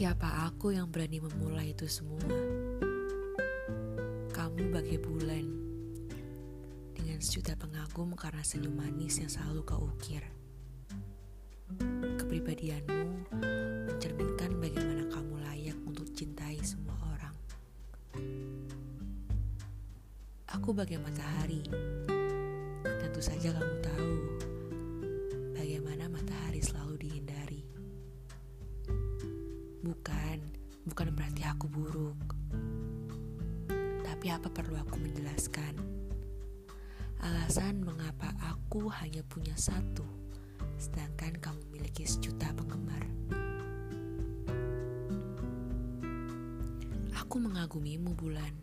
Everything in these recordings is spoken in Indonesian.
Aku yang berani memulai itu semua. Kamu bagai bulan dengan sejuta pengagum karena senyum manis yang selalu kau ukir. Kepribadianmu mencerminkan bagaimana kamu layak untuk cintai semua orang. Aku bagai matahari. Tentu saja kamu tahu bagaimana berarti aku buruk. Tapi apa perlu aku menjelaskan? Alasan mengapa aku hanya punya satu, sedangkan kamu memiliki sejuta penggemar. Aku mengagumimu bulan.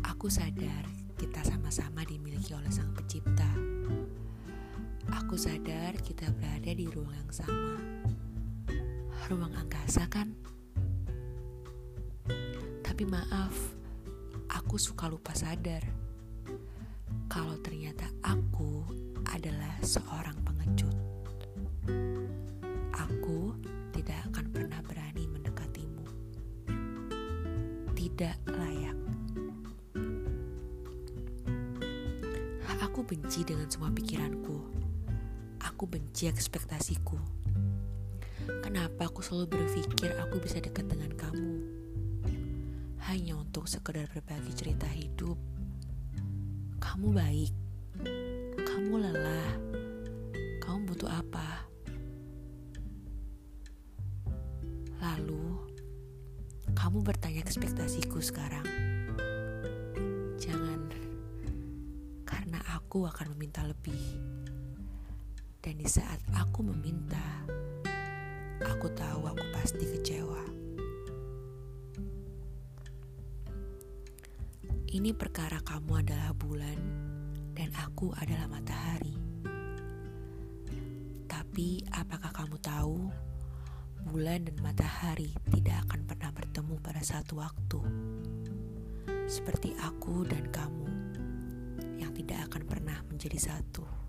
Aku sadar kita sama-sama dimiliki oleh Sang Pencipta. Aku sadar kita berada di ruang yang sama ruang angkasa kan? Tapi maaf, aku suka lupa sadar kalau ternyata aku adalah seorang pengecut. Aku tidak akan pernah berani mendekatimu. Tidak layak. Aku benci dengan semua pikiranku. Aku benci ekspektasiku Kenapa aku selalu berpikir aku bisa dekat dengan kamu? Hanya untuk sekedar berbagi cerita hidup. Kamu baik. Kamu lelah. Kamu butuh apa? Lalu, kamu bertanya ekspektasiku sekarang. Jangan, karena aku akan meminta lebih. Dan di saat aku meminta, Aku tahu aku pasti Ini perkara kamu adalah bulan dan aku adalah matahari. Tapi apakah kamu tahu bulan dan matahari tidak akan pernah bertemu pada satu waktu? Seperti aku dan kamu yang tidak akan pernah menjadi satu.